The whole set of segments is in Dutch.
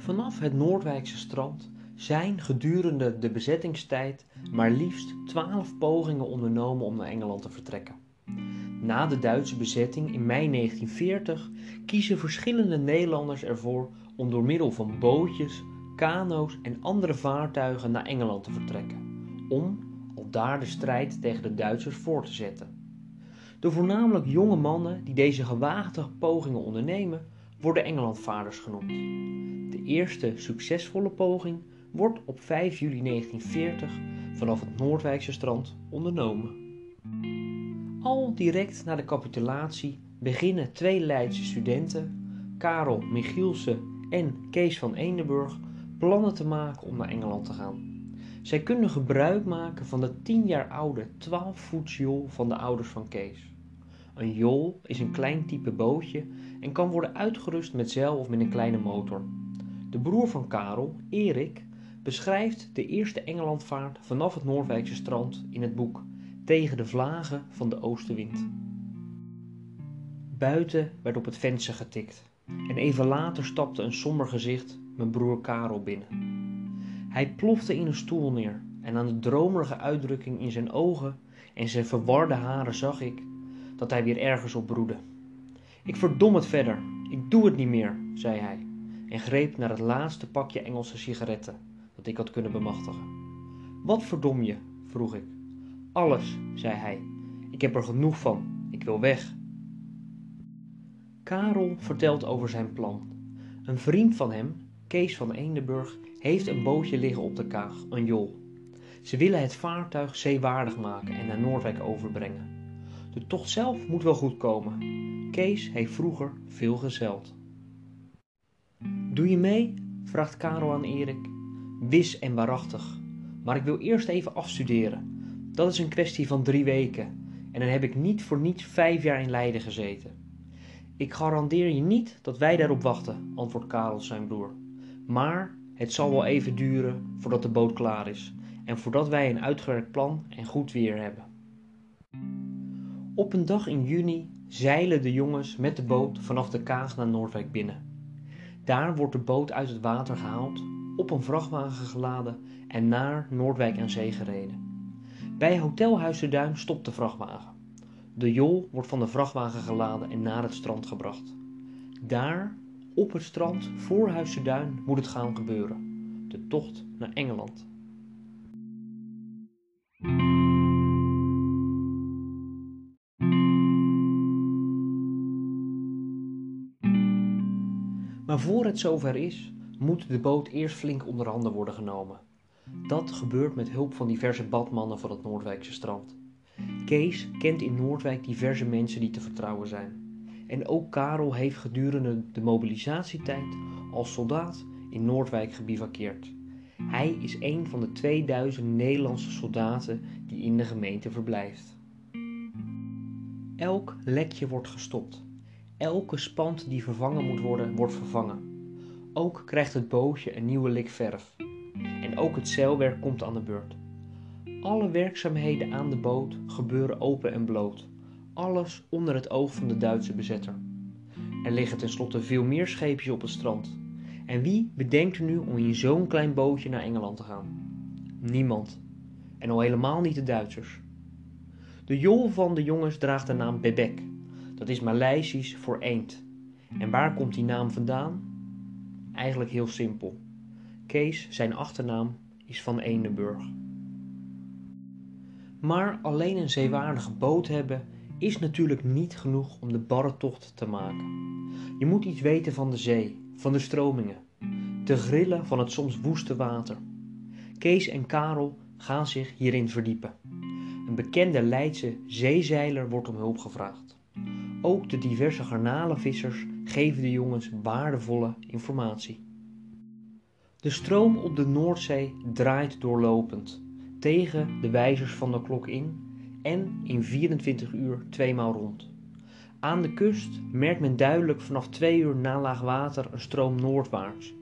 Vanaf het Noordwijkse strand zijn gedurende de bezettingstijd maar liefst twaalf pogingen ondernomen om naar Engeland te vertrekken. Na de Duitse bezetting in mei 1940 kiezen verschillende Nederlanders ervoor om door middel van bootjes, kano's en andere vaartuigen naar Engeland te vertrekken, om al daar de strijd tegen de Duitsers voor te zetten. De voornamelijk jonge mannen die deze gewaagde pogingen ondernemen, worden Engelandvaarders genoemd. De eerste succesvolle poging wordt op 5 juli 1940 vanaf het Noordwijkse strand ondernomen. Al direct na de capitulatie beginnen twee Leidse studenten, Karel Michielsen en Kees van Eendenburg, plannen te maken om naar Engeland te gaan. Zij kunnen gebruik maken van de 10 jaar oude 12 jol van de ouders van Kees. Een jol is een klein type bootje en kan worden uitgerust met zeil of met een kleine motor. De broer van Karel, Erik, beschrijft de eerste Engelandvaart vanaf het Noordwijkse strand in het boek Tegen de vlagen van de oostenwind. Buiten werd op het venster getikt en even later stapte een somber gezicht mijn broer Karel binnen. Hij plofte in een stoel neer en aan de dromerige uitdrukking in zijn ogen en zijn verwarde haren zag ik dat hij weer ergens op broedde. Ik verdom het verder, ik doe het niet meer, zei hij en greep naar het laatste pakje Engelse sigaretten dat ik had kunnen bemachtigen. Wat verdom je? vroeg ik. Alles, zei hij. Ik heb er genoeg van. Ik wil weg. Karel vertelt over zijn plan. Een vriend van hem, Kees van Eendenburg, heeft een bootje liggen op de kaag, een jol. Ze willen het vaartuig zeewaardig maken en naar Noordwijk overbrengen. De tocht zelf moet wel goed komen. Kees heeft vroeger veel gezeld. Doe je mee? vraagt Karel aan Erik. Wis en waarachtig. Maar ik wil eerst even afstuderen. Dat is een kwestie van drie weken. En dan heb ik niet voor niets vijf jaar in Leiden gezeten. Ik garandeer je niet dat wij daarop wachten, antwoordt Karel zijn broer. Maar het zal wel even duren voordat de boot klaar is en voordat wij een uitgewerkt plan en goed weer hebben. Op een dag in juni zeilen de jongens met de boot vanaf de Kaag naar Noordwijk binnen. Daar wordt de boot uit het water gehaald, op een vrachtwagen geladen en naar Noordwijk aan zee gereden. Bij Hotel de stopt de vrachtwagen. De jol wordt van de vrachtwagen geladen en naar het strand gebracht. Daar, op het strand voor Huis Duin, moet het gaan gebeuren. De tocht naar Engeland. Maar voor het zover is, moet de boot eerst flink onder handen worden genomen. Dat gebeurt met hulp van diverse badmannen van het Noordwijkse strand. Kees kent in Noordwijk diverse mensen die te vertrouwen zijn. En ook Karel heeft gedurende de mobilisatietijd als soldaat in Noordwijk gebivakkeerd. Hij is een van de 2000 Nederlandse soldaten die in de gemeente verblijft. Elk lekje wordt gestopt. Elke spand die vervangen moet worden, wordt vervangen. Ook krijgt het bootje een nieuwe lik verf. En ook het zeilwerk komt aan de beurt. Alle werkzaamheden aan de boot gebeuren open en bloot. Alles onder het oog van de Duitse bezetter. Er liggen tenslotte veel meer scheepjes op het strand. En wie bedenkt er nu om in zo'n klein bootje naar Engeland te gaan? Niemand. En al helemaal niet de Duitsers. De jol van de jongens draagt de naam Bebek. Dat is Maleisisch voor eend. En waar komt die naam vandaan? Eigenlijk heel simpel. Kees, zijn achternaam, is van Eendenburg. Maar alleen een zeewaardige boot hebben is natuurlijk niet genoeg om de barre tocht te maken. Je moet iets weten van de zee, van de stromingen, de grillen van het soms woeste water. Kees en Karel gaan zich hierin verdiepen. Een bekende Leidse zeezeiler wordt om hulp gevraagd. Ook de diverse garnalenvissers geven de jongens waardevolle informatie. De stroom op de Noordzee draait doorlopend tegen de wijzers van de klok in en in 24 uur tweemaal rond. Aan de kust merkt men duidelijk vanaf 2 uur na laagwater een stroom noordwaarts,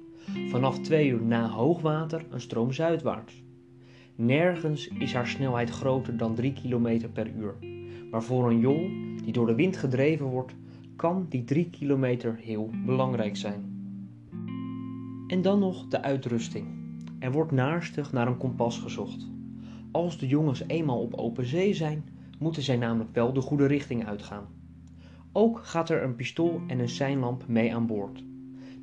vanaf 2 uur na hoogwater een stroom zuidwaarts. Nergens is haar snelheid groter dan 3 km per uur, maar voor een jol die door de wind gedreven wordt, kan die 3 kilometer heel belangrijk zijn. En dan nog de uitrusting. Er wordt naarstig naar een kompas gezocht. Als de jongens eenmaal op open zee zijn, moeten zij namelijk wel de goede richting uitgaan. Ook gaat er een pistool en een seinlamp mee aan boord.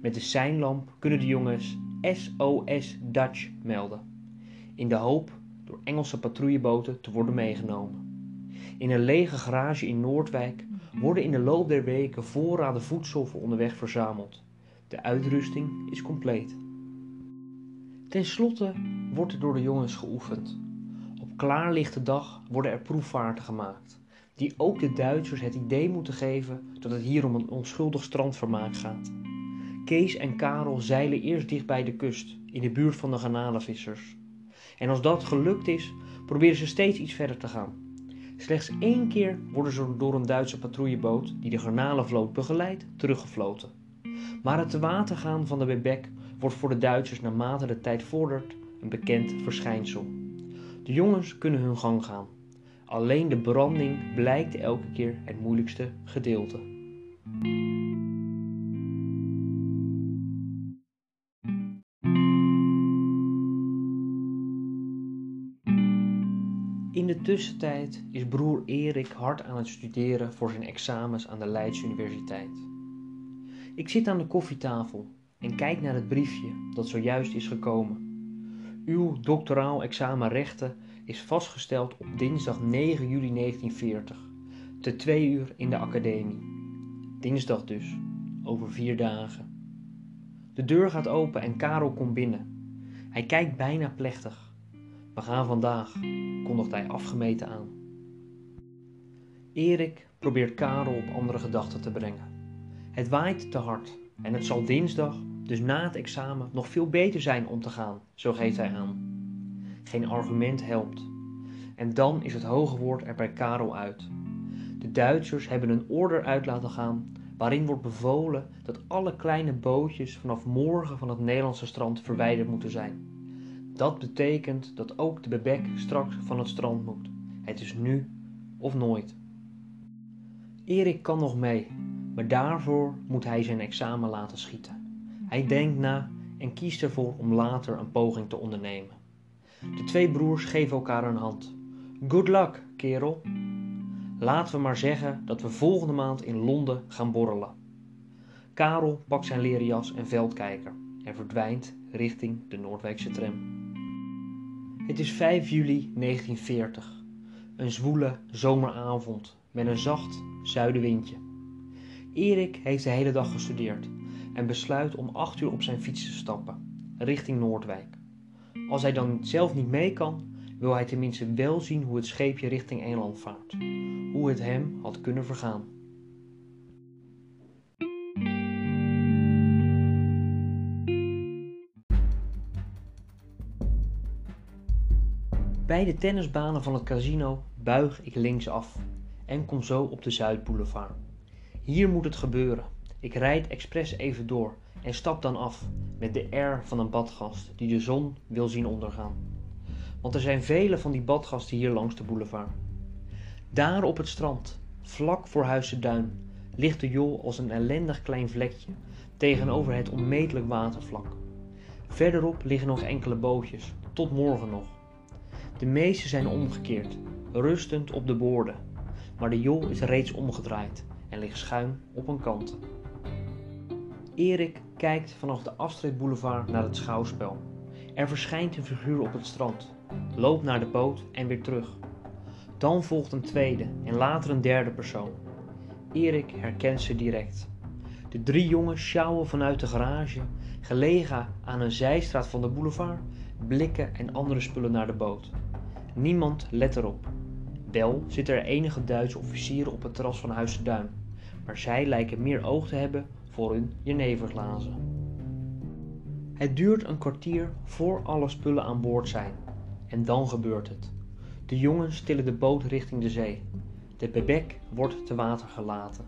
Met de seinlamp kunnen de jongens SOS Dutch melden, in de hoop door Engelse patrouilleboten te worden meegenomen. In een lege garage in Noordwijk worden in de loop der weken voorraden voedsel onderweg verzameld. De uitrusting is compleet. Ten slotte wordt er door de jongens geoefend. Op klaarlichte dag worden er proefvaarten gemaakt, die ook de Duitsers het idee moeten geven dat het hier om een onschuldig strandvermaak gaat. Kees en Karel zeilen eerst dicht bij de kust, in de buurt van de garnalenvissers. En als dat gelukt is, proberen ze steeds iets verder te gaan. Slechts één keer worden ze door een Duitse patrouilleboot, die de garnalenvloot begeleidt, teruggefloten. Maar het te water gaan van de Bebek wordt voor de Duitsers naarmate de tijd vordert een bekend verschijnsel. De jongens kunnen hun gang gaan. Alleen de branding blijkt elke keer het moeilijkste gedeelte. In de tussentijd is broer Erik hard aan het studeren voor zijn examens aan de Leids Universiteit. Ik zit aan de koffietafel en kijk naar het briefje dat zojuist is gekomen. Uw doctoraal examen rechten is vastgesteld op dinsdag 9 juli 1940, te twee uur in de academie. Dinsdag dus, over vier dagen. De deur gaat open en Karel komt binnen. Hij kijkt bijna plechtig. We gaan vandaag, kondigt hij afgemeten aan. Erik probeert Karel op andere gedachten te brengen. Het waait te hard en het zal dinsdag, dus na het examen, nog veel beter zijn om te gaan, zo geeft hij aan. Geen argument helpt. En dan is het hoge woord er bij Karel uit. De Duitsers hebben een order uit laten gaan waarin wordt bevolen dat alle kleine bootjes vanaf morgen van het Nederlandse strand verwijderd moeten zijn. Dat betekent dat ook de bebek straks van het strand moet. Het is nu of nooit. Erik kan nog mee, maar daarvoor moet hij zijn examen laten schieten. Hij denkt na en kiest ervoor om later een poging te ondernemen. De twee broers geven elkaar een hand. Good luck, kerel. Laten we maar zeggen dat we volgende maand in Londen gaan borrelen. Karel pakt zijn leren jas en veldkijker en verdwijnt richting de Noordwijkse tram. Het is 5 juli 1940. Een zwoele zomeravond met een zacht zuidenwindje. Erik heeft de hele dag gestudeerd en besluit om 8 uur op zijn fiets te stappen, richting Noordwijk. Als hij dan zelf niet mee kan, wil hij tenminste wel zien hoe het scheepje richting Engeland vaart, hoe het hem had kunnen vergaan. Bij de tennisbanen van het casino buig ik linksaf en kom zo op de Zuidboulevard. Hier moet het gebeuren. Ik rijd expres even door en stap dan af met de air van een badgast die de zon wil zien ondergaan. Want er zijn vele van die badgasten hier langs de boulevard. Daar op het strand, vlak voor Huizen Duin, ligt de jol als een ellendig klein vlekje tegenover het onmetelijk watervlak. Verderop liggen nog enkele bootjes, tot morgen nog. De meeste zijn omgekeerd, rustend op de boorden, maar de jol is reeds omgedraaid en ligt schuin op een kant. Erik kijkt vanaf de Afstreekboulevard naar het schouwspel. Er verschijnt een figuur op het strand, loopt naar de boot en weer terug. Dan volgt een tweede en later een derde persoon. Erik herkent ze direct. De drie jongens sjouwen vanuit de garage, gelegen aan een zijstraat van de boulevard, blikken en andere spullen naar de boot. Niemand let erop. Wel zitten er enige Duitse officieren op het terras van Huis de Duin, maar zij lijken meer oog te hebben voor hun jeneverglazen. Het duurt een kwartier voor alle spullen aan boord zijn. En dan gebeurt het. De jongens tillen de boot richting de zee. De bebek wordt te water gelaten.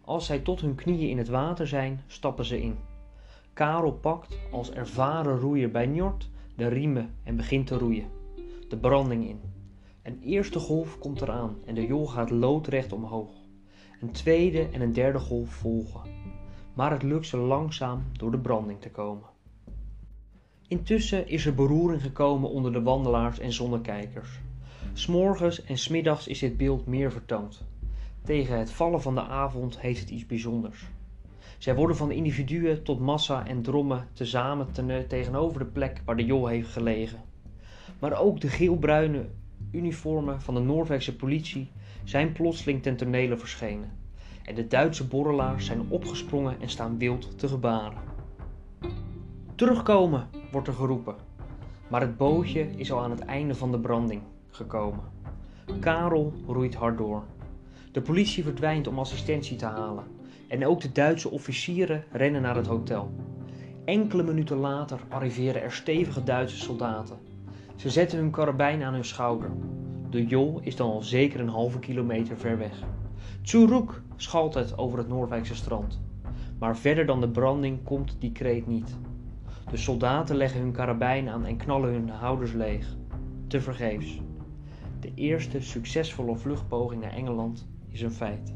Als zij tot hun knieën in het water zijn, stappen ze in. Karel pakt als ervaren roeier bij Njord de riemen en begint te roeien. De branding in. Een eerste golf komt eraan en de jol gaat loodrecht omhoog. Een tweede en een derde golf volgen. Maar het lukt ze langzaam door de branding te komen. Intussen is er beroering gekomen onder de wandelaars en zonnekijkers. S'morgens en smiddags is dit beeld meer vertoond. Tegen het vallen van de avond heeft het iets bijzonders. Zij worden van individuen tot massa en drommen tezamen ten, tegenover de plek waar de jol heeft gelegen. Maar ook de geelbruine uniformen van de Noorwegse politie zijn plotseling ten tonele verschenen. En de Duitse borrelaars zijn opgesprongen en staan wild te gebaren. Terugkomen, wordt er geroepen. Maar het bootje is al aan het einde van de branding gekomen. Karel roeit hard door. De politie verdwijnt om assistentie te halen. En ook de Duitse officieren rennen naar het hotel. Enkele minuten later arriveren er stevige Duitse soldaten. Ze zetten hun karabijn aan hun schouder. De jol is dan al zeker een halve kilometer ver weg. Tsuruk schalt het over het Noorwijkse strand. Maar verder dan de branding komt die kreet niet. De soldaten leggen hun karabijn aan en knallen hun houders leeg. Te vergeefs. De eerste succesvolle vluchtpoging naar Engeland is een feit.